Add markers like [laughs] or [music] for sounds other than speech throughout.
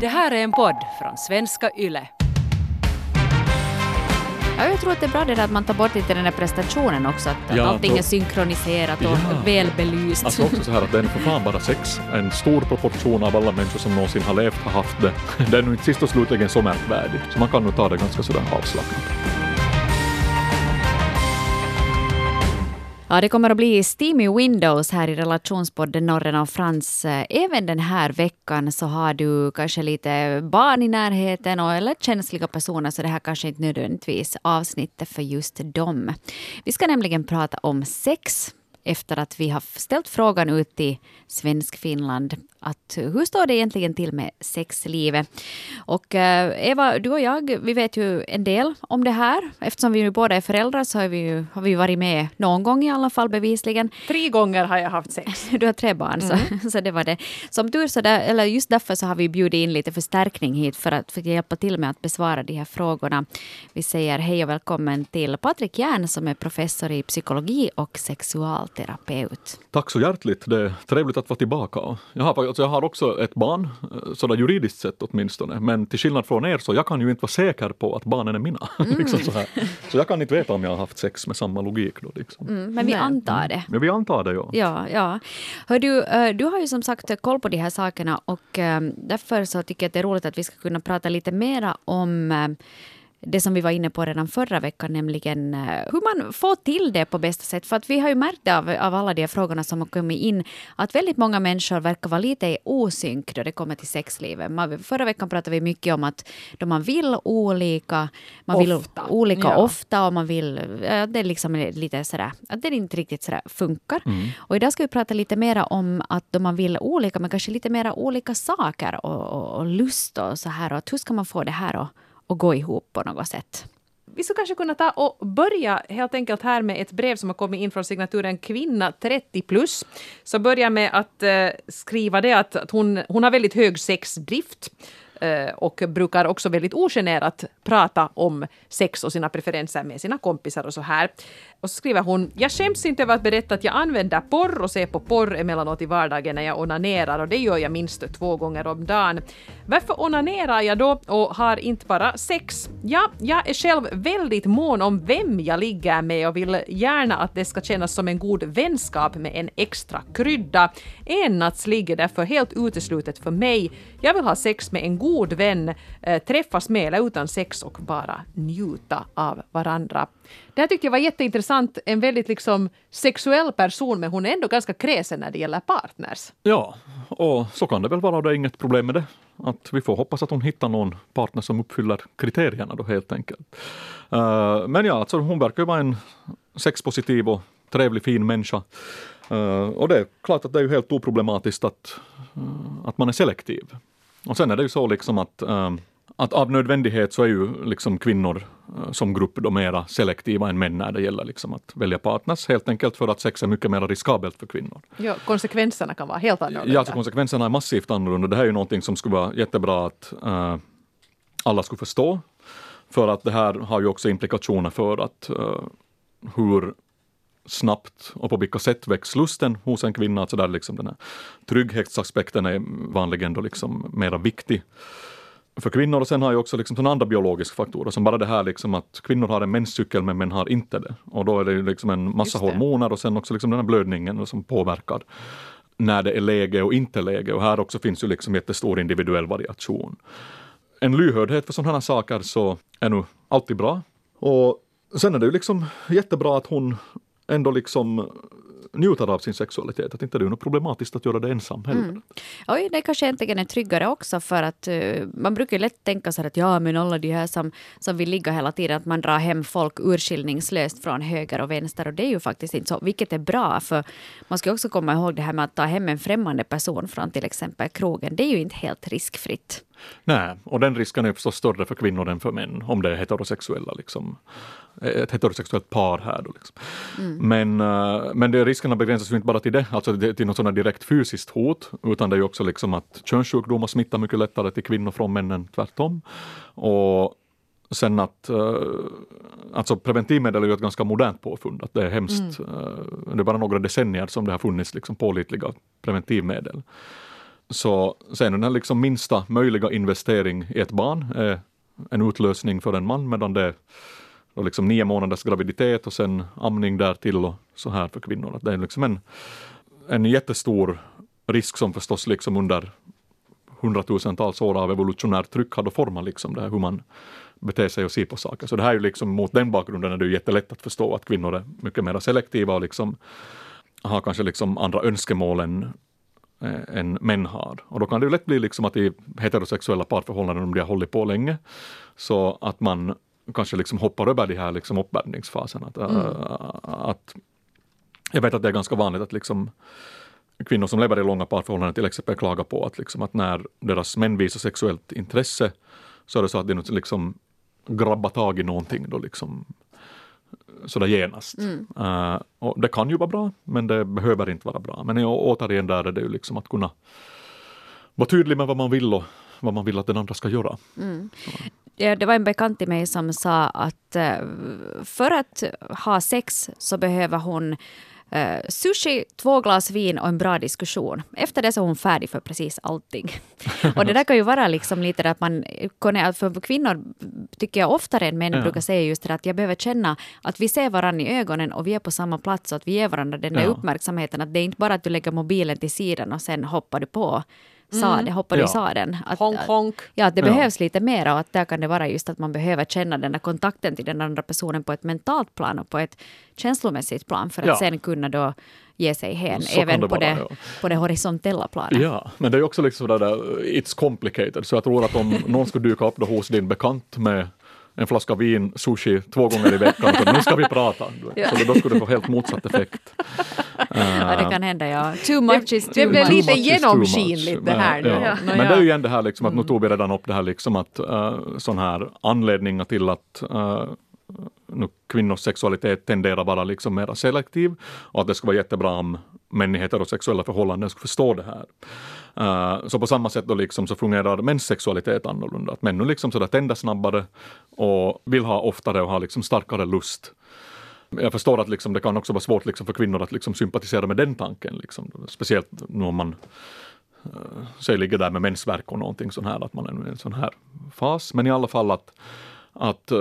Det här är en podd från svenska YLE. Ja, jag tror att det är bra det där att man tar bort lite den där prestationen också, att Ja, allting då- är synkroniserat och Ja. välbelyst. Alltså också så här att det är för fan bara sex. En stor proportion av alla människor som någonsin har levt har haft det. Det är nu inte sist och slutligen så märkvärdigt. Så man kan nog ta det ganska sådär avslappnat. Ja, det kommer att bli steamy windows här i relationspodden Norren och Frans. Även den här veckan så har du kanske lite barn i närheten och, eller känsliga personer så det här kanske inte nödvändigtvis avsnittet för just dem. Vi ska nämligen prata om sex efter att vi har ställt frågan ut till i Svensk-Finland att hur står det egentligen till med sexlivet? Och eh, Eva, du och jag, vi vet ju en del om det här. Eftersom vi nu båda är föräldrar så har vi, ju, har vi varit med någon gång i alla fall bevisligen. Tre gånger har jag haft sex. [laughs] Du har tre barn, så, [laughs] så det var det. Som tur så där, eller just därför så har vi bjudit in lite förstärkning hit för att, för att hjälpa till med att besvara de här frågorna. Vi säger hej och välkommen till Patrik Järn som är professor i psykologi och sexualterapeut. Tack så hjärtligt. Det är trevligt att vara tillbaka. Jag har, alltså jag har också ett barn, eh, sådär juridiskt sett åtminstone. Men till skillnad från er så jag kan ju inte vara säker på att barnen är mina. [laughs] liksom så, här. så jag kan inte veta om jag har haft sex med samma logik. Då, liksom. Mm, men vi antar det. Men vi antar det, ja. Ja, ja. Hör du, eh, du har ju som sagt koll på de här sakerna och eh, därför så tycker jag att det är roligt att vi ska kunna prata lite mera om det som vi var inne på redan förra veckan, nämligen eh, hur man får till det på bästa sätt. För att vi har ju märkt av, av alla de frågorna som har kommit in att väldigt många människor verkar vara lite i osynk då det kommer till sexlivet. Man, förra veckan pratade vi mycket om att då man vill olika, man vill Ofta. olika Ja. ofta och man vill, ja, det är liksom lite sådär, att det inte riktigt sådär funkar. Och idag ska vi prata lite mera om att då man vill olika, men kanske lite mera olika saker och, och, och lust och så här och att hur ska man få det här att, att gå ihop på något sätt? Vi skulle kanske kunna ta och börja helt enkelt här med ett brev som har kommit in från signaturen kvinna 30 plus. Så börjar med att eh, skriva det att, att hon, hon har väldigt hög sexdrift Eh, och brukar också väldigt ogenerat prata om sex och sina preferenser med sina kompisar och så här. Och så skriver hon, jag skäms inte över att berätta att jag använder porr och ser på porr emellanåt i vardagen när jag onanerar och det gör jag minst två gånger om dagen. Varför onanerar jag då och har inte bara sex? Ja, jag är själv väldigt mån om vem jag ligger med och vill gärna att det ska kännas som en god vänskap med en extra krydda. En Ennattsligg är därför helt uteslutet för mig. Jag vill ha sex med en god vän, eh, träffas med eller utan sex och bara njuta av varandra. Det här tyckte jag var jätteintressant. En väldigt liksom sexuell person, men hon är ändå ganska kräsen när det gäller partners. Ja, och så kan det väl vara och det är inget problem med det. Att vi får hoppas att hon hittar någon partner som uppfyller kriterierna då helt enkelt. Eh, men ja, alltså hon verkar ju vara en sexpositiv och trevlig fin människa. Eh, och det är klart att det är ju helt oproblematiskt att, eh, att man är selektiv. Och sen är det ju så liksom att eh, att av nödvändighet så är ju liksom kvinnor eh, som grupp då mera selektiva än män när det gäller liksom att välja partners, helt enkelt för att sex är mycket mer riskabelt för kvinnor. Ja, konsekvenserna kan vara helt annorlunda. Ja, alltså konsekvenserna är massivt annorlunda. Det här är ju någonting som skulle vara jättebra att eh, alla skulle förstå. För att det här har ju också implikationer för att eh, hur snabbt och på vilka sätt väcks lusten hos en kvinna. Alltså där liksom den här trygghetsaspekten är vanligen då liksom mera viktig för kvinnor. Och sen har ju också liksom andra biologiska faktorer som bara det här liksom att kvinnor har en menscykel men män har inte det. Och då är det liksom en massa hormoner och sen också liksom den här blödningen som påverkar när det är läge och inte läge. Och här också finns ju liksom jättestor individuell variation. En lyhördhet för sådana här saker så är nu alltid bra. Och sen är det ju liksom jättebra att hon ändå liksom eh, njuter av sin sexualitet. Att inte det är något problematiskt att göra det ensam heller. Mm. Oj, det kanske egentligen är tryggare också för att uh, man brukar ju lätt tänka så här att ja, men alla de här som, som vill ligga hela tiden, att man drar hem folk urskillningslöst från höger och vänster och det är ju faktiskt inte så, vilket är bra för man ska också komma ihåg det här med att ta hem en främmande person från till exempel krogen, det är ju inte helt riskfritt. Nej, och den risken är förstås större för kvinnor än för män om det är heterosexuella, liksom, ett heterosexuellt par här. Då, liksom. Men, eh, men det, riskerna begränsas ju inte bara till det, alltså till något sådant direkt fysiskt hot, utan det är ju också liksom att könssjukdomar smittar mycket lättare till kvinnor från män än tvärtom. Och sen att uh, alltså preventivmedel är ju ett ganska modernt påfund, att det är hemskt. eh, det är bara några decennier som det har funnits liksom pålitliga preventivmedel så sen den här liksom minsta möjliga investering i ett barn är en utlösning för en man medan det är liksom nio månaders graviditet och sen amning därtill och så här för kvinnor. Det är liksom en, en jättestor risk som förstås liksom under hundratusentals år av evolutionärt tryck har format liksom det här hur man beter sig och ser på saker. Så det här är ju liksom mot den bakgrunden är det ju jättelätt att förstå att kvinnor är mycket mer selektiva och liksom har kanske liksom andra önskemål än, än män har. Och då kan det ju lätt bli liksom att i heterosexuella parförhållanden, om de har hållit på länge, så att man kanske liksom hoppar över de här liksom uppvärmningsfaserna. Att, mm. att, jag vet att det är ganska vanligt att liksom kvinnor som lever i långa parförhållanden till exempel klagar på att, liksom, att när deras män visar sexuellt intresse så är det så att de liksom grabbar tag i någonting då liksom sådär genast. Mm. Uh, och det kan ju vara bra, men det behöver inte vara bra. Men återigen där är det ju liksom att kunna vara tydlig med vad man vill och vad man vill att den andra ska göra. Mm. Det, det var en bekant till mig som sa att uh, för att ha sex så behöver hon Uh, sushi, två glas vin och en bra diskussion. Efter det så är hon färdig för precis allting. [laughs] och det där kan ju vara liksom lite att man, för kvinnor tycker jag oftare än män ja. brukar säga just det att jag behöver känna att vi ser varandra i ögonen och vi är på samma plats och att vi ger varandra den där ja. uppmärksamheten. Att det är inte bara att du lägger mobilen till sidan och sen hoppar du på sa mm. det, hoppade ja. i sadeln. Att, honk, honk. Ja, att det ja. behövs lite mer och att där kan det vara just att man behöver känna den där kontakten till den andra personen på ett mentalt plan och på ett känslomässigt plan för att ja. sen kunna då ge sig hän, så även det på, vara, det, ja. på det horisontella planet. Ja, men det är också liksom sådär, it's complicated, så jag tror att om [laughs] någon skulle dyka upp då hos din bekant med en flaska vin, sushi två gånger i veckan, så nu ska vi prata. [laughs] Ja. Så då skulle det få helt motsatt effekt. Ja, det kan hända, ja. Too much is too Det blev lite genomskinligt det här nu. Ja. Men det är ju igen det här liksom att nu tog vi redan upp det här liksom att uh, sån här anledningar till att uh, nu kvinnors sexualitet tenderar vara liksom mer selektiv och att det skulle vara jättebra om män i heterosexuella förhållanden skulle förstå det här. Uh, så på samma sätt då liksom så fungerar mäns sexualitet annorlunda. Att män nu liksom så tänder snabbare och vill ha oftare och ha liksom starkare lust. Jag förstår att liksom det kan också vara svårt liksom för kvinnor att liksom sympatisera med den tanken. Liksom. Speciellt nu om man uh, säg ligger där med mensvärk och någonting sånt här, att man är i en sån här fas. Men i alla fall att att uh,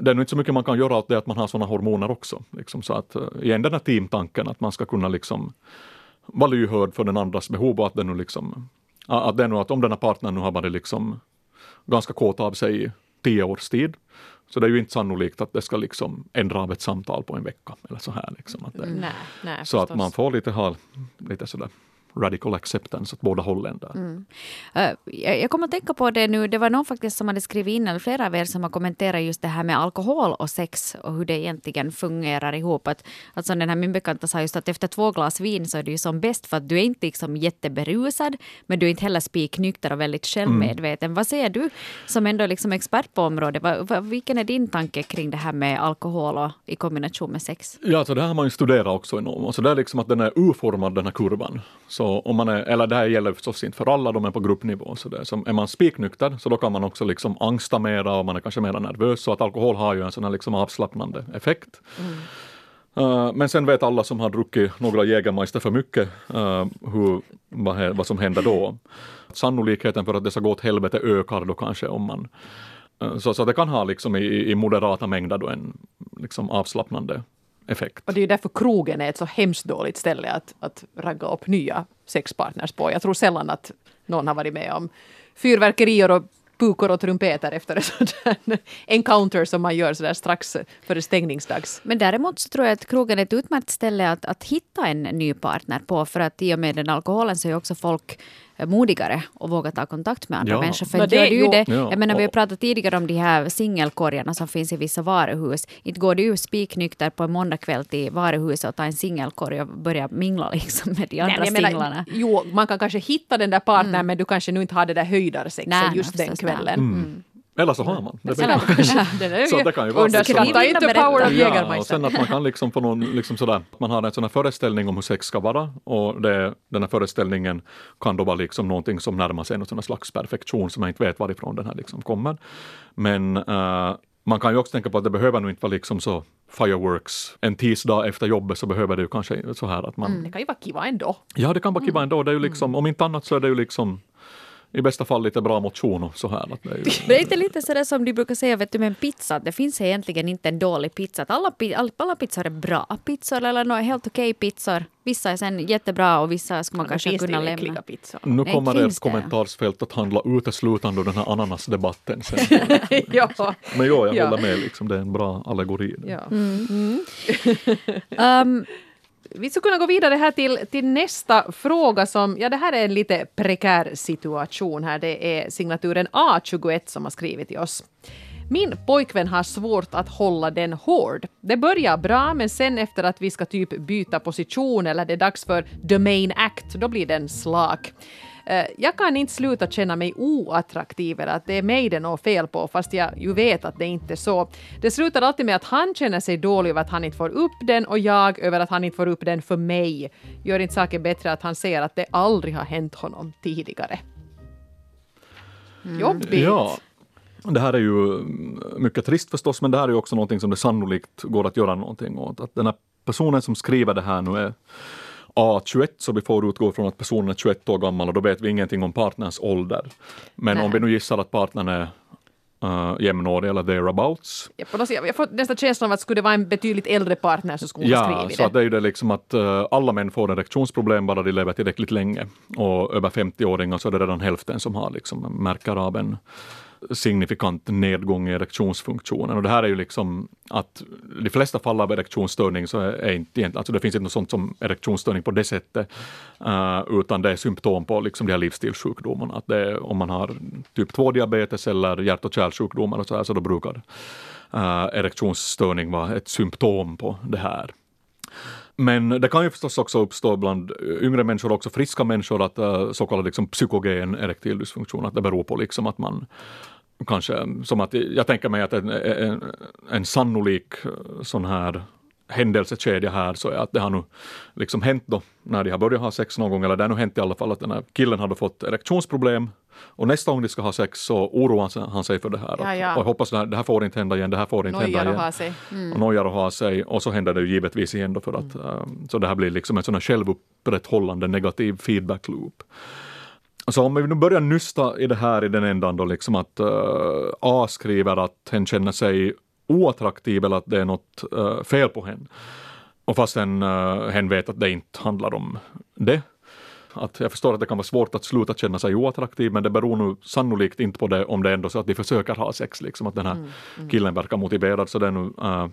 det är nog inte så mycket man kan göra åt det att man har sådana hormoner också. Liksom, så att uh, igen den här teamtanken att man ska kunna liksom vara lyhörd för den andras behov och att det nu liksom att det är nog att om den här partnern nu har varit liksom ganska kåt av sig i tio års tid så det är ju inte sannolikt att det ska liksom ändra av ett samtal på en vecka eller så här. Liksom, att det, nej, nej, så förstås. att man får lite ha lite sådär radical acceptance åt båda hållen. Där. Mm. Uh, jag kommer att tänka på det nu, det var någon faktiskt som hade skrivit in, eller flera av er som har kommenterat just det här med alkohol och sex och hur det egentligen fungerar ihop. Att, som den här min bekanta sa just att efter två glas vin så är det ju som bäst för att du är inte liksom jätteberusad men du är inte heller spiknykter och väldigt självmedveten. Mm. Vad säger du som ändå liksom expert på området? Vad, vilken är din tanke kring det här med alkohol och, i kombination med sex? Ja, alltså det här har man ju studerat också enormt. Alltså det är liksom att den är urformad den här kurvan. Så om man är, eller det här gäller förstås inte för alla, de är på gruppnivå. Så det, så är man spiknykter så då kan man också liksom angsta mera och man är kanske mera nervös. Så att alkohol har ju en sån här liksom avslappnande effekt. Mm. Uh, men sen vet alla som har druckit några Jägermeister för mycket uh, hur, vad, vad som händer då. Sannolikheten för att det ska gå åt helvete ökar då kanske om man uh, så, så det kan ha liksom i, i moderata mängder då en liksom avslappnande effekt. Och det är ju därför krogen är ett så hemskt dåligt ställe att, att ragga upp nya sexpartners på. Jag tror sällan att någon har varit med om fyrverkerier och pukor och trumpeter efter en [laughs] sån encounter som man gör sådär strax före stängningsdags. Men däremot så tror jag att krogen är ett utmärkt ställe att, att hitta en ny partner på för att i och med den alkoholen så är också folk modigare och våga ta kontakt med andra ja. människor. För det, gör du det, ja. jag menar, vi har pratat tidigare om de här singelkorgarna som finns i vissa varuhus. Inte går du spiknykter på en måndagkväll till varuhuset och tar en singelkorg och börjar mingla liksom med de andra Nej, singlarna. Jo, man kan kanske hitta den där partnern mm. men du kanske nu inte har det där höjdarsexet just den kvällen. Mm. Mm. Eller så har man. Det, [laughs] så det kan ju vara Underskatta inte power of Jägermeister. och sen att man kan liksom få någon, liksom sådär, man har en sån här föreställning om hur sex ska vara och det, den här föreställningen kan då vara liksom någonting som närmar sig en slags perfektion som jag inte vet varifrån den här liksom kommer. Men uh, man kan ju också tänka på att det behöver nog inte vara liksom så fireworks en tisdag efter jobbet så behöver det ju kanske så här att man... Det kan ju vara kiva ändå. Ja, det kan vara kiva ändå. Det är ju liksom, om inte annat så är det ju liksom i bästa fall lite bra motion och så här. Att det är ju, Men [laughs] det är inte lite sådär som de brukar säga vet du, med en pizza, det finns egentligen inte en dålig pizza. Alla, alla pizzor är bra pizzor eller några helt okej pizzor. Vissa är sen jättebra och vissa ska man Då kanske kunna lämna. pizzor. nu Nej, kommer ert det. kommentarsfält att handla uteslutande om den här ananasdebatten sen. [laughs] ja. Men jo, jag Ja. håller med, liksom, det är en bra allegori. ja. [laughs] Um, vi skulle kunna gå vidare här till, till nästa fråga som, ja det här är en lite prekär situation här. Det är signaturen A21 som har skrivit till oss. Min pojkvän har svårt att hålla den hård. Det börjar bra men sen efter att vi ska typ byta position eller det är dags för the main act, då blir den slak. Eh, Jag kan inte sluta känna mig oattraktiv eller att det är mig det är något fel på fast jag ju vet att det inte är så. Det slutar alltid med att han känner sig dålig över att han inte får upp den och jag över att han inte får upp den för mig. Gör inte saken bättre att han ser att det aldrig har hänt honom tidigare. Jobbigt. Ja, det här är ju mm, mycket trist förstås, men det här är ju också någonting som det sannolikt går att göra någonting åt. Att den här personen som skriver det här nu är A21, så vi får utgå från att personen är 21 år gammal och då vet vi ingenting om partners ålder. Men Nej. om vi nu gissar att partnern är uh, jämnårig eller thereabouts, Ja, på något sätt, jag får nästan känslan av att skulle det vara en betydligt äldre partner så skulle hon Ja, skrivit så det. att det är ju det liksom att eh, alla män får erektionsproblem bara de lever tillräckligt länge. Och över 50-åringar så är det redan hälften som har liksom märker av en signifikant nedgång i erektionsfunktionen. Och det här är ju liksom att de flesta fall av erektionsstörning så är, inte alltså det finns inte något sånt som erektionsstörning på det sättet, eh, utan det är symptom på liksom de här livsstilssjukdomarna. Att det är, om man har typ 2-diabetes eller hjärt och kärlsjukdomar och så här, så då brukar eh, erektionsstörning vara ett symptom på det här. Men det kan ju förstås också uppstå bland eh, yngre människor, också friska människor, att uh, så kallad liksom, psykogen erektil dysfunktion, att det beror på liksom att man kanske, som att jag tänker mig att en, en, en sannolik eh, sån här händelsekedja här så är att det har nu liksom hänt då när de har börjat ha sex någon gång, eller det har nu hänt i alla fall att den här killen hade fått erektionsproblem och nästa gång de ska ha sex så oroar han- sig för det här. Ja, att, ja. Och hoppas det här, det här får inte hända igen, det här får inte hända igen att sig. och nojar och ha sig och så händer det ju givetvis igen då för att eh, så det här blir liksom en sån här självupprätthållande negativ feedback loop. Så om vi nu börjar nysta i det här i den ändan då liksom att eh, A skriver att hen känner sig oattraktiv eller att det är något eh, fel på henne. Och fastän uh, hen vet att det inte handlar om det. Att jag förstår att det kan vara svårt att sluta känna sig oattraktiv men det beror nog sannolikt inte på det om det är ändå så att de försöker ha sex, liksom att den här killen verkar motiverad. Så det nu, eh,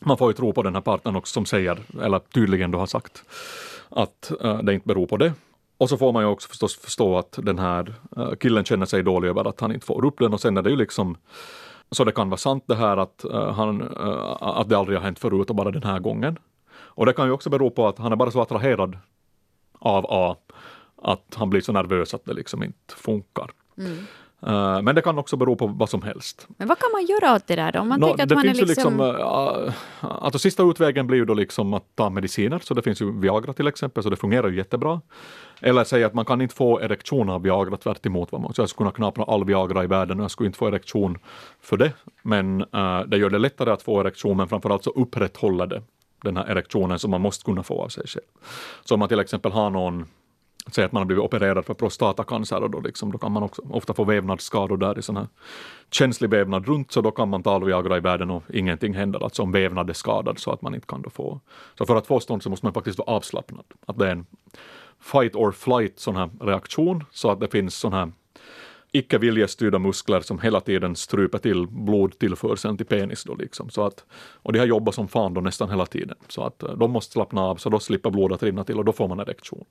man får ju tro på den här partnern också som säger, eller tydligen då har sagt, att eh, det inte beror på det. Och så får man ju också förstås förstå att den här eh, killen känner sig dålig över att han inte får upp den och sen är det ju liksom så det kan vara sant det här att, han, att det aldrig har hänt förut och bara den här gången. Och det kan ju också bero på att han är bara så attraherad av A att han blir så nervös att det liksom inte funkar. Eh, men det kan också bero på vad som helst. men vad kan man göra åt det där då? Om man Nå, tänker att det man är liksom... liksom, äh, alltså sista utvägen blir ju då liksom att ta mediciner, så det finns ju Viagra till exempel, så det fungerar ju jättebra. Eller säga att man kan inte få erektion av Viagra, tvärt emot vad man, så jag skulle kunna knapra all Viagra i världen och jag skulle inte få erektion för det. Men äh, det gör det lättare att få erektion, men framförallt så upprätthåller det den här erektionen som man måste kunna få av sig själv. Så om man till exempel har någon Säg att man har blivit opererad för prostatacancer och då, liksom, då kan man också ofta få vävnadsskador där i sån här känslig vävnad runt, så då kan man ta Alviagra i världen och ingenting händer, alltså om vävnad är skadad så att man inte kan då få. Så för att få stånd så måste man faktiskt vara avslappnad. Att det är en fight or flight sån här reaktion, så att det finns sån här icke viljestyrda muskler som hela tiden stryper till blodtillförseln till penis. Då liksom. så att, och de har jobbat som fan då nästan hela tiden. Så att eh, de måste slappna av så då slipper blodet rinna till och då får man erektion.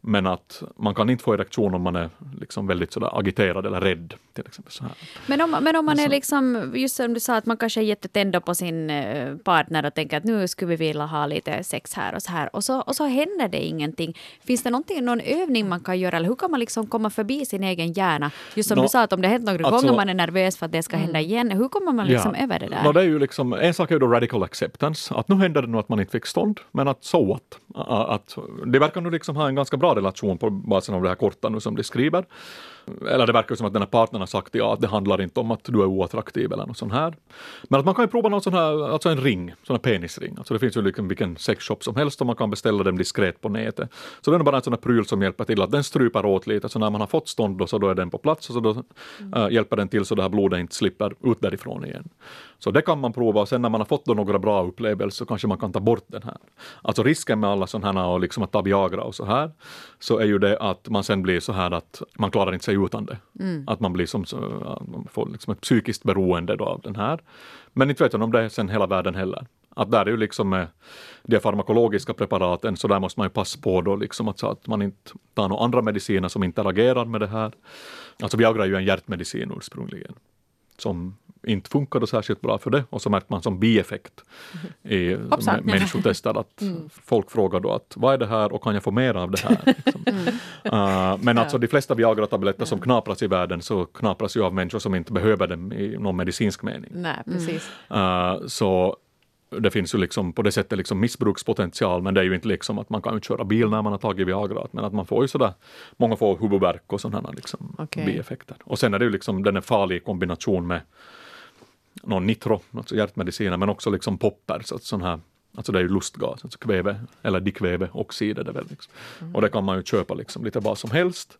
Men att man kan inte få erektion om man är liksom väldigt sådär agiterad eller rädd. till exempel så här. Men om, men om man Alltså- är liksom, just som du sa, att man kanske är jättetänd på sin eh, partner och tänker att nu skulle vi vilja ha lite sex här och så här och så, och så händer det ingenting. Finns det någon övning man kan göra eller hur kan man liksom komma förbi sin egen hjärna? Just som Nå, du sa, att om det har hänt några alltså- gånger man är nervös för att det ska hända igen, hur kommer man liksom över det där? No, det är ju liksom, en sak är ju då radical acceptance, att nu händer det nog att man inte fick stånd, men att så what? Att, det verkar nu liksom ha en ganska bra relation på basen av det här korta nu som de skriver. Eller det verkar som att den här partnern har sagt ja, att det handlar inte om att du är oattraktiv eller något sånt här. Men att man kan ju prova någon sån här, alltså en ring, sån här penisring. Alltså det finns ju liksom vilken sexshop som helst och man kan beställa den diskret på nätet. Så det är bara en sån här pryl som hjälper till att den stryper åt lite, så när man har fått stånd då, så då är den på plats och så då äh, hjälper den till så det här blodet inte slipper ut därifrån igen. Så det kan man prova och sen när man har fått då några bra upplevelser så kanske man kan ta bort den här. Alltså risken med alla sådana här och liksom att ta Viagra och så här, så är ju det att man sen blir så här att man klarar inte sig utan det. Mm. Att man blir som, man får liksom ett psykiskt beroende då av den här. Men inte vet jag om det är sen hela världen heller. Att där är ju liksom med de farmakologiska preparaten, så där måste man ju passa på då liksom att, så att man inte tar några andra mediciner som interagerar med det här. Alltså Viagra är ju en hjärtmedicin ursprungligen som inte funkade särskilt bra för det och så märkte man som bieffekt i [laughs] Hoppsan. människotester att mm. folk frågar då att vad är det här och kan jag få mer av det här? [laughs] Liksom. Mm. Uh, men alltså de flesta Viagra-tabletter som knapras i världen så knapras ju av människor som inte behöver dem i någon medicinsk mening. Nej, precis. Uh, så det finns ju liksom på det sättet liksom missbrukspotential, men det är ju inte liksom att man kan ju köra bil när man har tagit Viagra, men att man får ju sådär, många får huvudvärk och sådana liksom okay. bieffekter. Och sen är det ju liksom, den är farlig i kombination med någon nitro, alltså hjärtmediciner, men också liksom popper, så att sån här Alltså det är ju lustgas, alltså kväve eller dikväveoxider. Det väl liksom. Mm. Och det kan man ju köpa liksom lite vad som helst.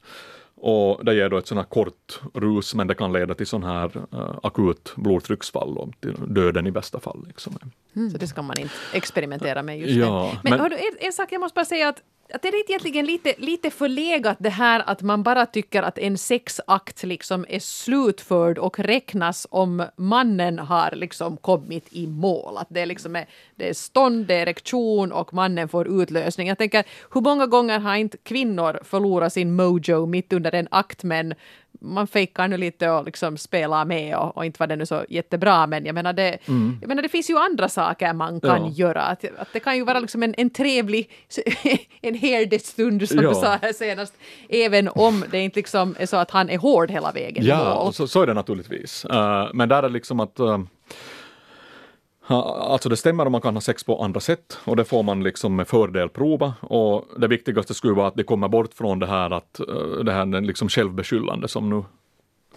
Och det ger då ett sånt här kort rus, men det kan leda till sån här uh, akut blodtrycksfall och till döden i bästa fall. Liksom. Mm. Så det ska man inte experimentera med just ja, nu. Men, men hördu, en, en sak jag måste bara säga att att det är egentligen lite, lite förlegat det här att man bara tycker att en sexakt liksom är slutförd och räknas om mannen har liksom kommit i mål. Att det, är liksom är, det är stånd, det är erektion och mannen får utlösning. Jag tänker, hur många gånger har inte kvinnor förlorat sin mojo mitt under en akt men man fejkar nu lite och liksom spelar med och, och, inte var det nu så jättebra men jag menar det, mm. jag menar det finns ju andra saker man kan ja. göra. Att, att det kan ju vara liksom en, en trevlig [laughs] en härdestund som ja. du sa här senast. Även om det inte liksom är så att han är hård hela vägen. Ja, så, så, är det naturligtvis. Uh, men där är liksom att uh, Alltså det stämmer om man kan ha sex på andra sätt och det får man liksom med fördel prova och det viktigaste skulle vara att det kommer bort från det här att det här liksom självbeskyllande som nu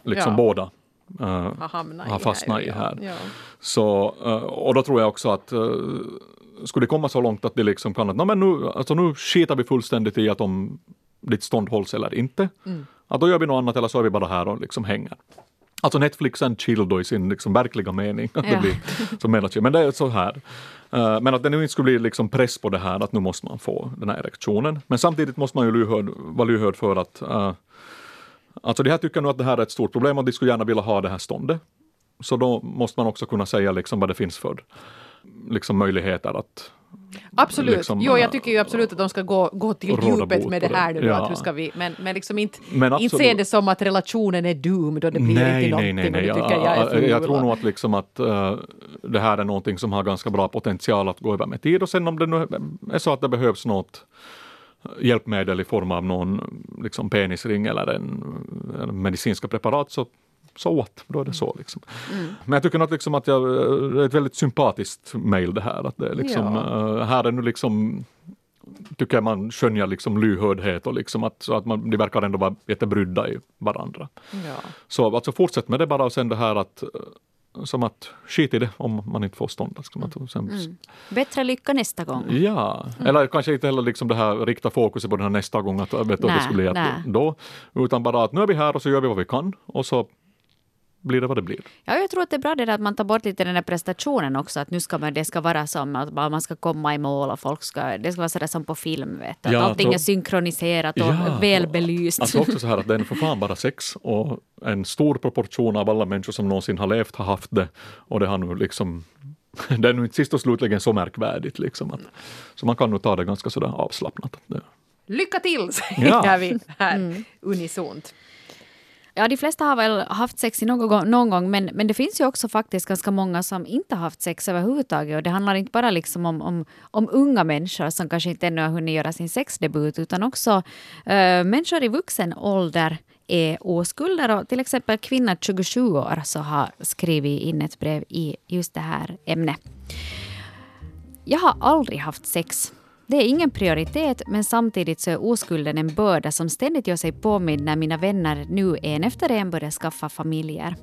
liksom ja. båda uh, har fastnat i här. Ja. Så, uh, och då tror jag också att uh, skulle det komma så långt att det liksom kan att men nu, alltså nu skitar vi fullständigt i att om ditt stånd hålls eller inte. Mm. Att då gör vi något annat eller så är vi bara här och liksom hänger. Alltså Netflix and chill då i sin liksom verkliga mening. Att [laughs] det blir, som men det är så här. Uh, men att det nu inte skulle bli liksom press på det här att nu måste man få den här erektionen. Men samtidigt måste man ju lyhörd, vara lyhörd för att uh, Alltså de här tycker nog att det här är ett stort problem och de skulle gärna vilja ha det här ståndet. Så då måste man också kunna säga liksom vad det finns för liksom möjligheter att Absolut. Liksom, jo, jag tycker ju absolut att de ska gå, gå till djupet med det här nu. Ja. Att hur ska vi, men, men liksom inte, men inte se det som att relationen är doomed och det blir nej, inte någonting. Nej, nej, nej. Jag, jag, jag, tror nog att, liksom att uh, det här är någonting som har ganska bra potential att gå över med tid och sen om det nu är så att det behövs något hjälpmedel i form av någon liksom penisring eller en, en medicinska preparat så so what, då är det så. Liksom. Mm. Men jag tycker att, liksom att jag, det är ett väldigt sympatiskt mejl det här. Att det är liksom, ja. uh, här är nu liksom tycker jag man skönjer liksom lyhördhet och liksom att, så att man, de verkar ändå vara jättebrydda i varandra. Ja. Så alltså fortsätt med det bara och sen det här att som att skit i det om man inte får stånd. Ska man sen... mm. Bättre lycka nästa gång. Ja, mm. eller kanske inte heller liksom det här rikta fokuset på den här nästa gång att vet du, det skulle bli då. Utan bara att nu är vi här och så gör vi vad vi kan och så blir det vad det blir. Ja, jag tror att det är bra det där att man tar bort lite den där prestationen också. Att nu ska man, det ska vara som att man ska komma i mål och folk ska, det ska vara sådär som på film. Vet du, ja, att allting så, är synkroniserat och ja, välbelyst. Alltså också så här att det är [laughs] för fan bara sex och en stor proportion av alla människor som någonsin har levt har haft det och det har nu liksom [laughs] det är nu inte sist och slutligen så märkvärdigt liksom. Att, så man kan nog ta det ganska sådär avslappnat. Lycka till [laughs] säger ja. vi här mm. unisont. Ja, de flesta har väl haft sex någon, någon gång, men, men det finns ju också faktiskt ganska många som inte har haft sex överhuvudtaget. Och det handlar inte bara liksom om, om, om unga människor som kanske inte ännu har hunnit göra sin sexdebut, utan också äh, människor i vuxen ålder är oskulder. Och till exempel kvinna 27 år så har skrivit in ett brev i just det här ämnet. Jag har aldrig haft sex det är ingen prioritet men samtidigt så är oskulden en börda som ständigt gör sig påmind när mina vänner nu en efter en börjar skaffa familjer.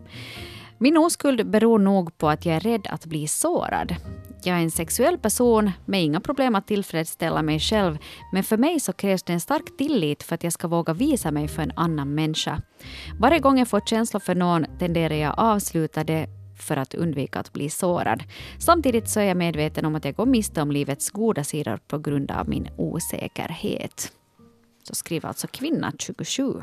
Min oskuld beror nog på att jag är rädd att bli sårad. Jag är en sexuell person med inga problem att tillfredsställa mig själv men för mig så krävs det en stark tillit för att jag ska våga visa mig för en annan människa. Varje gång jag får känslor för någon tenderar jag avsluta det för att undvika att bli sårad. Samtidigt så är jag medveten om att jag går miste om livets goda sidor på grund av min osäkerhet. Så skriver alltså kvinna 27.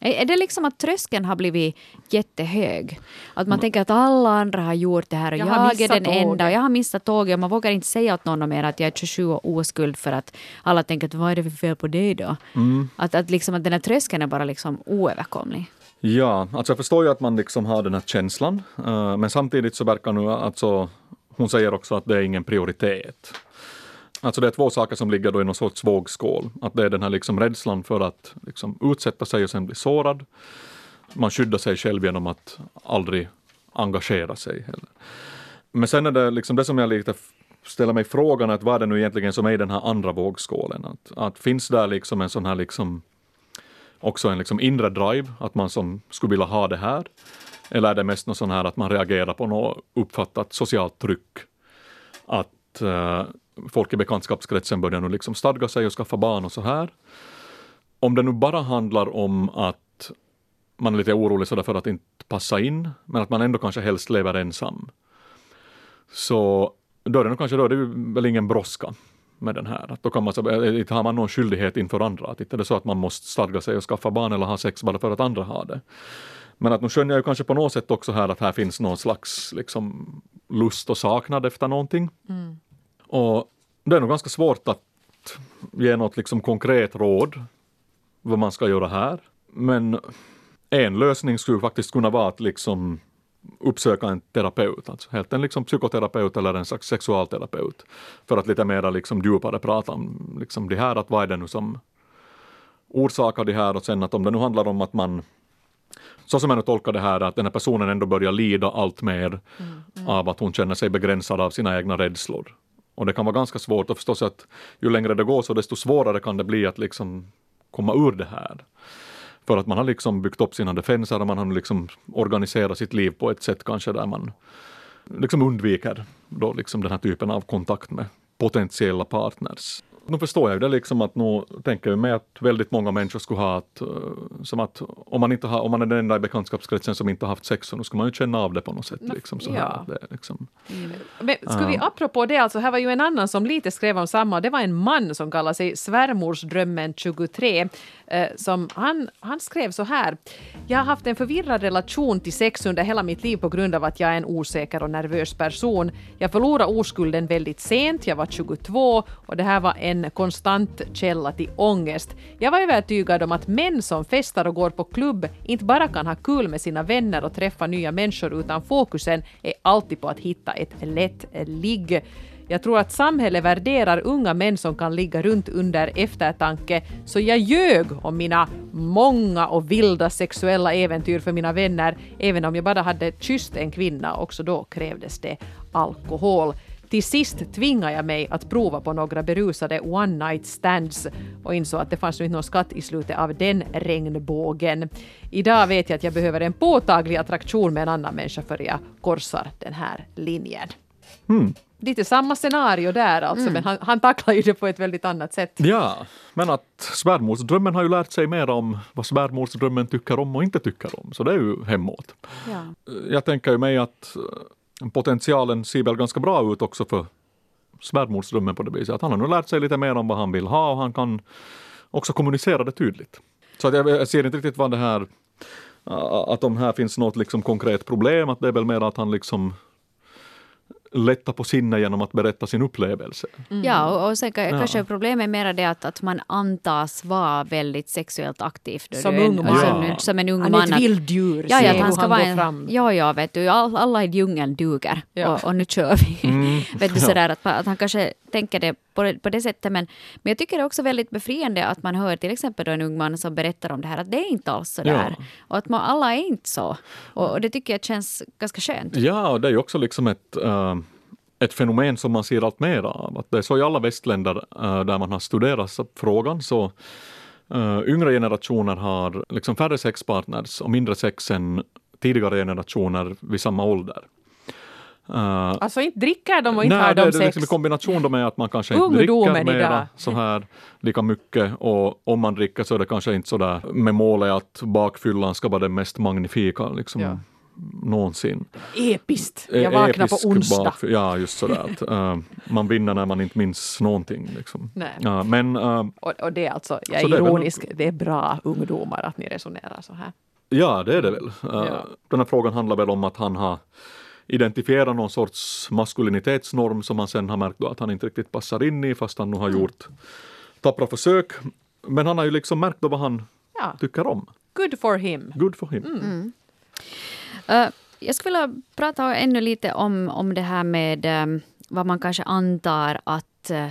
Är det liksom att tröskeln har blivit jättehög? Att man tänker att alla andra har gjort det här och jag, jag är den tåget. enda och jag har missat tåget och man vågar inte säga åt någon mer att jag är 27 och oskuld för att alla tänker att vad är det för fel på dig då? Mm. Att, att, liksom, att den här tröskeln är bara liksom oöverkomlig. Ja, alltså jag förstår ju att man liksom har den här känslan, uh, men samtidigt så verkar nu alltså, hon säger också att det är ingen prioritet. Alltså det är två saker som ligger då i någon sorts vågskål. Att det är den här liksom rädslan för att liksom utsätta sig och sen bli sårad. Man skyddar sig själv genom att aldrig engagera sig. Heller. Men sen är det liksom det som jag lite ställer mig frågan att vad är det nu egentligen som är i den här andra vågskålen? Att, att finns där liksom en sån här liksom också en liksom inre drive, att man som skulle vilja ha det här? Eller är det mest något sånt här att man reagerar på något uppfattat socialt tryck? Att uh, folk i bekantskapskretsen börjar nu liksom stadga sig och skaffa barn och så här. Om det nu bara handlar om att man är lite orolig sådär för att inte passa in, men att man ändå kanske helst lever ensam. Så då är det nog kanske då är det väl ingen brådska med den här. Att då kan man, inte har man någon skyldighet inför andra. Att inte är det så att man måste stadga sig och skaffa barn eller ha sex bara för att andra har det. Men att nu skönjer jag ju kanske på något sätt också här att här finns någon slags liksom, lust och saknad efter någonting. Mm. Och det är nog ganska svårt att ge något liksom konkret råd vad man ska göra här. Men en lösning skulle faktiskt kunna vara att liksom uppsöka en terapeut, alltså helt en liksom psykoterapeut eller en slags sexualterapeut. För att lite mer liksom djupare prata om liksom det här, att vad är det nu som orsakar det här och sen att om det nu handlar om att man så som jag nu tolkar det här, att den här personen ändå börjar lida allt mer mm, mm. av att hon känner sig begränsad av sina egna rädslor. Och det kan vara ganska svårt och förstås att ju längre det går så desto svårare kan det bli att liksom komma ur det här. För att man har liksom byggt upp sina defenser och man har liksom organiserat sitt liv på ett sätt kanske där man liksom undviker då liksom den här typen av kontakt med potentiella partners. Nu förstår jag det liksom att nu tänker jag mig att väldigt många människor skulle ha att, eh, som att om man, inte har, om man är den enda i bekantskapskretsen som inte har haft sex så nu ska man ju känna av det på något sätt. Liksom, så ja. här. Det, liksom. mm. Men ska vi apropå det, alltså här var ju en annan som lite skrev om samma, det var en man som kallar sig svärmorsdrömmen 23. Eh, som han, han skrev så här. Jag har haft en förvirrad relation till sex under hela mitt liv på grund av att jag är en osäker och nervös person. Jag förlorade oskulden väldigt sent, jag var 22 och det här var en en konstant källa till ångest. Jag var övertygad om att män som festar och går på klubb inte bara kan ha kul med sina vänner och träffa nya människor utan fokusen är alltid på att hitta ett lätt ligg. Jag tror att samhället värderar unga män som kan ligga runt under eftertanke, så jag ljög om mina många och vilda sexuella äventyr för mina vänner, även om jag bara hade kysst en kvinna, också då krävdes det alkohol. Till sist tvingade jag mig att prova på några berusade one night stands och insåg att det fanns inte någon skatt i slutet av den regnbågen. Idag vet jag att jag behöver en påtaglig attraktion med en annan människa för jag korsar den här linjen. Mm lite samma scenario där alltså, mm. men han, han tacklar ju det på ett väldigt annat sätt. Ja, men att svärmorsdrömmen har ju lärt sig mer om vad svärmorsdrömmen tycker om och inte tycker om, så det är ju hemåt. Ja. Jag tänker ju mig att potentialen ser väl ganska bra ut också för svärmorsdrömmen på det viset, att han har nu lärt sig lite mer om vad han vill ha och han kan också kommunicera det tydligt. Så att jag, jag ser inte riktigt vad det här att om här finns något liksom konkret problem, att det är väl mer att han liksom lätta på sinne genom att berätta sin upplevelse. Mm. Ja, och, och sen ja. kanske problemet är mer det att, att man antas vara väldigt sexuellt aktiv. Som ung man. Som, som en ung han man. är ett vilddjur. Ja, ja, att han ska han vara en, fram. ja, ja, vet du, all, alla i djungeln duger ja. och, och, nu kör vi. Mm. [laughs] vet du, sådär, att, att han kanske tänker det på, det på det sättet. Men, men jag tycker det är också väldigt befriande att man hör till exempel då en ung man som berättar om det här, att det är inte alls så där. Ja. Och att man, alla är inte så. Och, och, det tycker jag känns ganska skönt. Ja, och det är ju också liksom ett uh ett fenomen som man ser allt mer av. Att det är så i alla västländer uh, där man har studerat frågan så uh, yngre generationer har liksom färre sexpartners och mindre sex än tidigare generationer vid samma ålder. Uh, alltså inte dricker de och inte nej, har de det, sex? Är liksom i kombination med att man kanske inte dricker mera så här lika mycket och om man dricker så är det kanske inte så där med målet att bakfyllan ska vara den mest magnifika liksom. Ja någonsin. Episkt! Jag vaknar Episk på onsdag. Bak, ja, just sådär. Att, uh, man vinner när man inte minns någonting. Liksom. Uh, men, uh, och, och, det är alltså, jag är ironisk, det är, det är bra ungdomar att ni resonerar så här. Ja, det är det väl. Ja. Den här frågan handlar väl om att han har identifierat någon sorts maskulinitetsnorm som han sen har märkt att han inte riktigt passar in i fast han nu har mm. gjort tappra försök. Men han har ju liksom märkt vad han ja. tycker om. Good for him. Good for him. Mm. Mm. Uh, jag skulle vilja prata ännu lite om, om det här med um, vad man kanske antar att uh,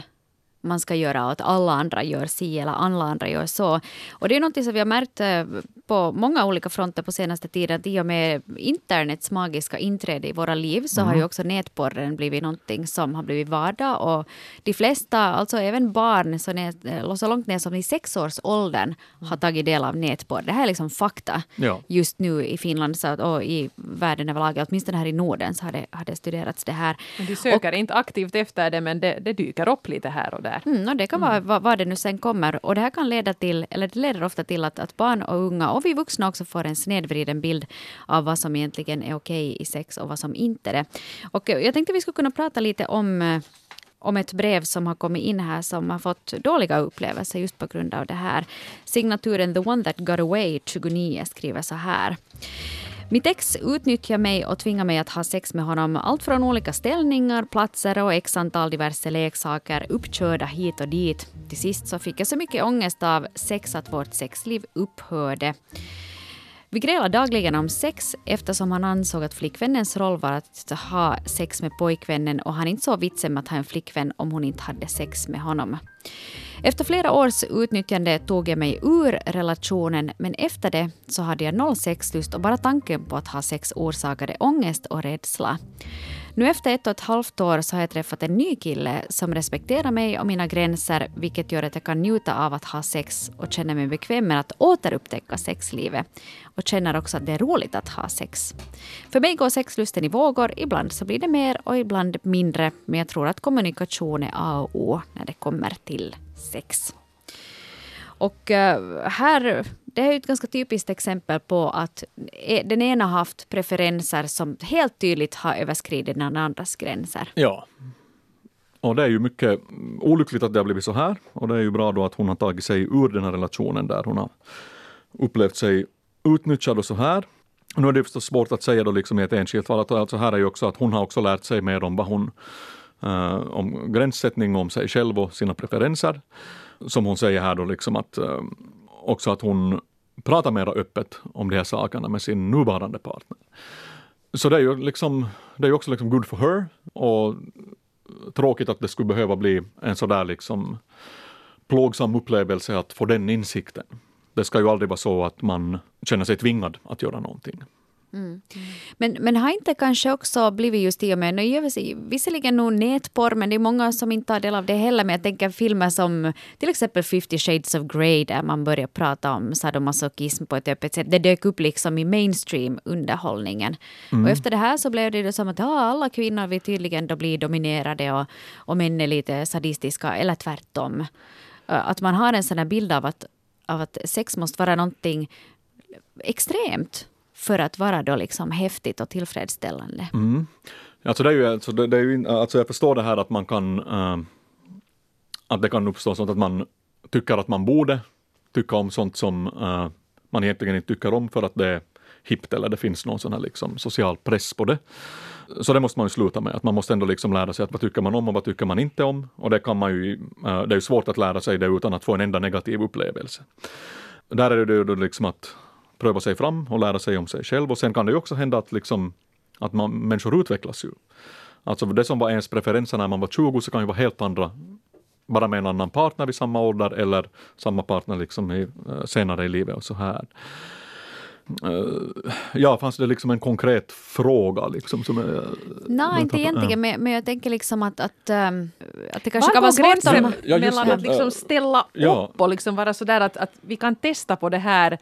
man ska göra och att alla andra gör si eller alla andra gör så. Och det är något som vi har märkt eh, på många olika fronter på senaste tiden. Att I och med internets magiska inträde i våra liv så mm. har ju också nätporren blivit någonting som har blivit vardag. Och de flesta, alltså även barn så, nät, eh, så långt ner som i sexårsåldern har tagit del av nätporr. Det här är liksom fakta ja. just nu i Finland så, och i världen överlag. Åtminstone här i Norden så har det, har det studerats det här. Men de söker och, inte aktivt efter det men det, det dyker upp lite här och där. Mm, och det kan vara vad, vad det nu sen kommer. Och det här kan leda till, eller det leder ofta till att, att barn och unga och vi vuxna också får en snedvriden bild av vad som egentligen är okej i sex och vad som inte är det. Och jag tänkte vi skulle kunna prata lite om eh, om ett brev som har kommit in här som har fått dåliga upplevelser just på grund av det här. Signaturen The One That Got Away 29 skriver så här. Mitt ex utnyttjar mig och tvingar mig att ha sex med honom. Allt från olika ställningar, platser och x antal diverse leksaker uppkörda hit och dit. Till sist så fick jag så mycket ångest av sex att vårt sexliv upphörde. Vi grälade dagligen om sex eftersom han ansåg att flickvännens roll var att ha sex med pojkvännen och han inte såg vitsen med att ha en flickvän om hon inte hade sex med honom. Efter flera års utnyttjande tog jag mig ur relationen men efter det så hade jag noll sexlust och bara tanken på att ha sex orsakade ångest och rädsla. Nu efter ett och ett halvt år så har jag träffat en ny kille som respekterar mig och mina gränser vilket gör att jag kan njuta av att ha sex och känner mig bekväm med att återupptäcka sexlivet och känner också att det är roligt att ha sex. För mig går sexlusten i vågor. Ibland så blir det mer och ibland mindre men jag tror att kommunikation är A och O när det kommer till sex. Och eh, här, det är ett ganska typiskt exempel på att e-, den ena har haft preferenser som helt tydligt har överskridit den andras gränser. Ja. Och det är ju mycket olyckligt att det har blivit så här. Och det är ju bra då att hon har tagit sig ur den här relationen där hon har upplevt sig utnyttjad och så här. Nu är det förstås svårt att säga då liksom i ett enskilt fall, att alltså här är ju också att hon har också lärt sig mer om vad hon uh, om gränssättning om sig själv och sina preferenser. Som hon säger här då liksom att uh, också att hon pratar mer öppet om de här sakerna med sin nuvarande partner. Så det är ju liksom, det är också liksom good for her och tråkigt att det skulle behöva bli en sådär liksom plågsam upplevelse att få den insikten. Det ska ju aldrig vara så att man känner sig tvingad att göra någonting. Mm. Men, men har inte kanske också blivit just i och med, nu visserligen nog nätporr, men det är många som inte tar del av det heller. Men jag tänker filmer som till exempel 50 shades of Grey där man börjar prata om sadomasochism på ett öppet sätt. Det dök upp liksom i mainstream underhållningen. Mm. Och efter det här så blev det som att ja, alla kvinnor vill tydligen då bli dominerade och, och män är lite sadistiska eller tvärtom. Att man har en sån här bild av att, av att sex måste vara någonting extremt för att vara då liksom häftigt och tillfredsställande. Mm. Alltså det är ju, alltså det, det är ju, alltså jag förstår det här att man kan äh, att det kan uppstå sånt att man tycker att man borde tycka om sånt som äh, man egentligen inte tycker om för att det är hippt eller det finns någon sån här liksom social press på det. Så det måste man ju sluta med, att man måste ändå liksom lära sig att vad tycker man om och vad tycker man inte om. Och det kan man ju, äh, det är ju svårt att lära sig det utan att få en enda negativ upplevelse. Där är det ju liksom att pröva sig fram och lära sig om sig själv. Och sen kan det ju också hända att, liksom, att man, människor utvecklas ju. Alltså det som var ens preferenser när man var 20 så kan ju vara helt andra bara med en annan partner i samma ålder eller samma partner liksom i, uh, senare i livet och så här. Eh, ja, fanns det liksom en konkret fråga? Liksom, som är, Nej, inte egentligen, men, men jag tänker liksom att, att, att det kanske Var kan vara svårt om... Ja, mellan att liksom ställa Ja. upp och liksom vara sådär att, att vi kan testa på det här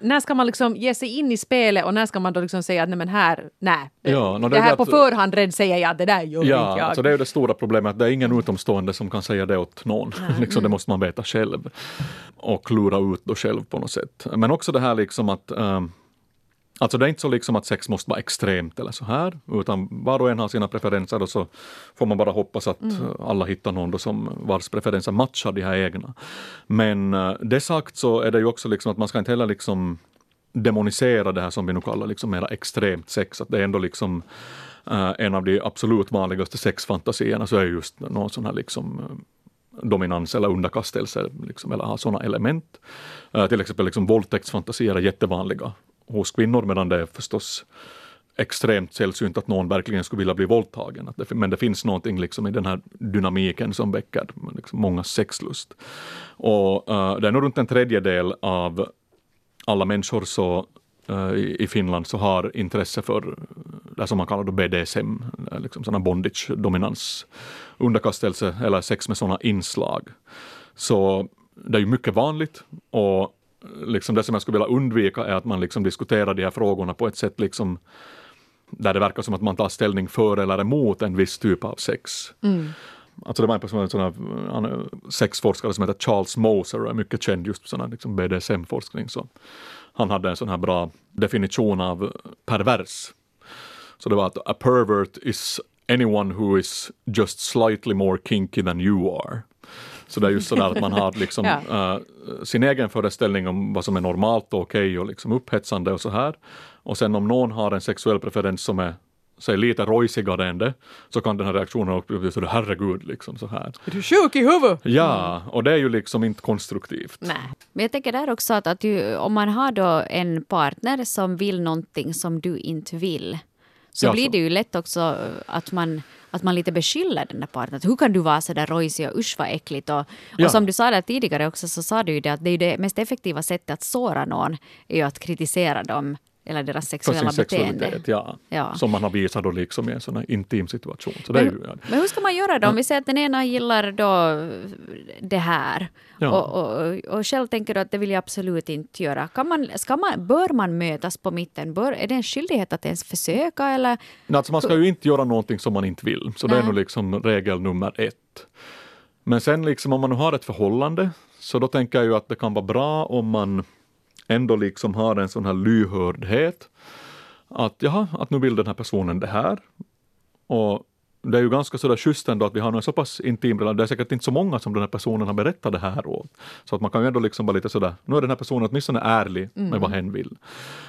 när ska man liksom ge sig in i spelet och när ska man då liksom säga att nej men här, nej. Ja, no, det det är här det på att- förhand redan säger jag det där gör inte Ja, jag. alltså det är ju det stora problemet, att det är ingen utomstående som kan säga det åt någon. [laughs] liksom, det måste man veta själv och klura ut då själv på något sätt. Men också det här liksom att ehm, Alltså det är inte så liksom att sex måste vara extremt eller så här, utan var och en har sina preferenser och så får man bara hoppas att alla hittar någon som vars preferenser matchar de här egna. Men eh, det sagt så är det ju också liksom att man ska inte heller liksom demonisera det här som vi nu kallar liksom mera extremt sex, att det är ändå liksom eh, en av de absolut vanligaste sexfantasierna så är just någon sån här liksom eh, dominans eller underkastelse liksom, eller ha sådana element. Eh, till exempel liksom våldtäktsfantasier är jättevanliga hos kvinnor medan det är förstås extremt sällsynt att någon verkligen skulle vilja bli våldtagen. Men det finns någonting liksom i den här dynamiken som väcker liksom många sexlust. Och uh, det är nog runt en tredjedel av alla människor så, uh, i, Finland så har intresse för eh, det som man kallar då BDSM, liksom sådana bondage, dominans, underkastelse eller sex med sådana inslag. Så det är ju mycket vanligt och liksom det som jag skulle vilja undvika är att man liksom diskuterar de här frågorna på ett sätt liksom där det verkar som att man tar ställning för eller emot en viss typ av sex. Alltså det var en person, en sån här, han är sexforskare som heter Charles Moser och är mycket känd just sån här liksom BDSM-forskning. Så han hade en sån här bra definition av pervers. Så det var att a pervert is anyone who is just slightly more kinky than you are. Så det är just sådär att man har liksom [laughs] Ja. eh, sin egen föreställning om vad som är normalt och okej och liksom upphetsande och så här. Och sen om någon har en sexuell preferens som är säg, lite rojsigare än det, så kan den här reaktionen också bli så herregud, liksom så här. Är du sjuk i huvudet? Ja, och det är ju liksom inte konstruktivt. Nej. Men jag tänker där också att, att ju, om man har då en partner som vill någonting som du inte vill så Ja, blir så. det ju lätt också att man, att man lite beskyller den där partnern. Att Hur kan du vara så där rojsig och usch vad äckligt. Och, Ja. och som du sa där tidigare också så sa du ju det att det är det mest effektiva sättet att såra någon är ju att kritisera dem eller deras För sexuella sin beteende. ja. Ja. Som man har visat då liksom i en sån här intim situation. Så det är ju, ja. Men hur ska man göra då? Om vi säger att den ena gillar då det här Ja. och, och, och själv tänker du att det vill jag absolut inte göra. Kan man, ska man, bör man mötas på mitten? Bör, är det en skyldighet att ens försöka eller? Nej, Alltså man ska ju inte göra någonting som man inte vill, så det är Nej. nog liksom regel nummer ett. Men sen liksom om man har ett förhållande, så då tänker jag ju att det kan vara bra om man ändå liksom har en sån här lyhördhet. Att jaha, att nu vill den här personen det här. Och det är ju ganska sådär schysst ändå att vi har en så pass intim relation. Det är säkert inte så många som den här personen har berättat det här åt. Så att man kan ju ändå liksom vara lite sådär, nu är den här personen åtminstone ärlig med vad hen vill.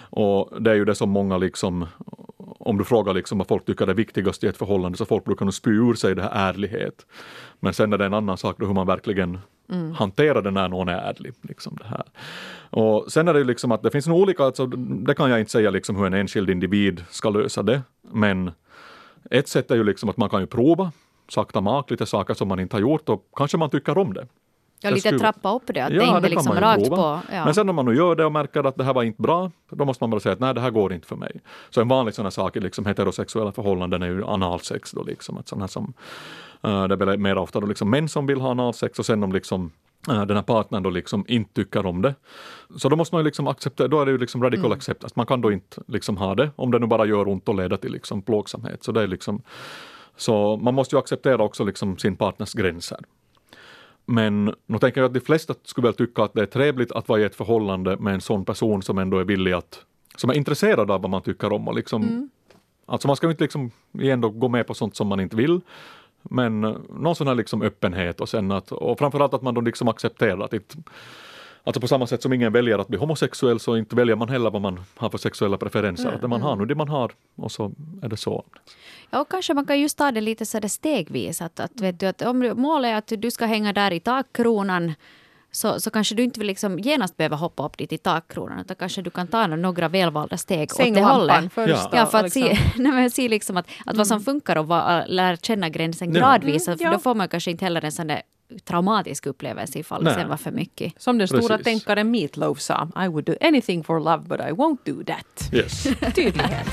Och det är ju det som många liksom, om du frågar liksom vad folk tycker är viktigast i ett förhållande, så folk brukar nog spy ur sig det här ärlighet. Men sen är det en annan sak då hur man verkligen hanterar det när någon är ärlig. Liksom det här. Och sen är det ju liksom att det finns nog olika, alltså, det kan jag inte säga liksom hur en enskild individ ska lösa det, men ett sätt är ju liksom att man kan ju prova sakta mak lite saker som man inte har gjort och kanske man tycker om det. Ja, lite skulle- trappa upp det, att Ja, det inte det kan liksom man rakt prova. på. Ja. Men sen om man nu gör det och märker att det här var inte bra, då måste man bara säga att nej, det här går inte för mig. Så en vanlig sån här sak i liksom heterosexuella förhållanden är ju analsex då liksom. Att sån här som, eh, det är mer ofta då liksom män som vill ha analsex och sen om liksom eh, den här partnern då liksom inte tycker om det. Så då måste man ju liksom acceptera, då är det ju liksom radical acceptance. Man kan då inte liksom ha det om det nu bara gör ont och leder till liksom plågsamhet. Så det är liksom så man måste ju acceptera också liksom sin partners gränser. Men nu tänker jag att de flesta skulle väl tycka att det är trevligt att vara i ett förhållande med en sån person som ändå är villig att, som är intresserad av vad man tycker om och liksom, alltså man ska ju inte liksom igen då gå med på sånt som man inte vill. Men eh, någon sån här liksom öppenhet och sen att, och framförallt att man då liksom accepterar att inte, Alltså på samma sätt som ingen väljer att bli homosexuell så inte väljer man heller vad man har för sexuella preferenser. Att det man har nu det man har och så är det så. Ja, och kanske man kan just ta det lite så där stegvis. Att, att, vet du, att om målet är att du ska hänga där i takkronan så, så kanske du inte vill liksom genast behöva hoppa upp dit i takkronan utan kanske du kan ta några välvalda steg åt det Sänglampan hållet. först. Ja. då, Ja, för att liksom. se, [laughs] nej, men se liksom att, att vad som funkar och vad, lära känna gränsen gradvis. Mm, ja. Då får man kanske inte heller en sån där traumatisk upplevelse ifall det sen var för mycket. Som den stora Precis. tänkaren Meatloaf sa, I would do anything for love but I won't do that. Yes. [laughs] Tydlighet.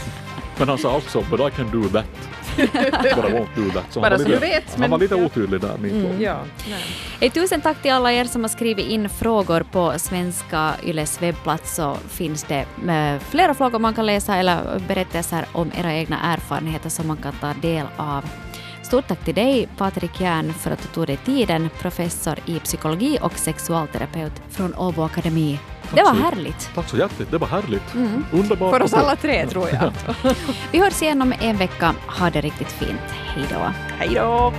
Men han sa också “But I can do that”. [laughs] But I won't do that. Så Bara han var så lite, vet, han men- var lite ja. otydlig där, min Ja. nej. Hej, tusen tack till alla er som har skrivit in frågor på Svenska Yles webbplats så finns det eh, flera frågor man kan läsa eller berättelser om era egna erfarenheter som man kan ta del av. Stort tack till dig Patrik Järn för att du tog dig tiden, professor i psykologi och sexualterapeut från Åbo Akademi. Det var så- härligt. Tack så hjärtligt, det var härligt. Underbart. För oss alla tre tror jag. [laughs] Vi hörs igen om en vecka. Ha det riktigt fint. Hej då. Hej då!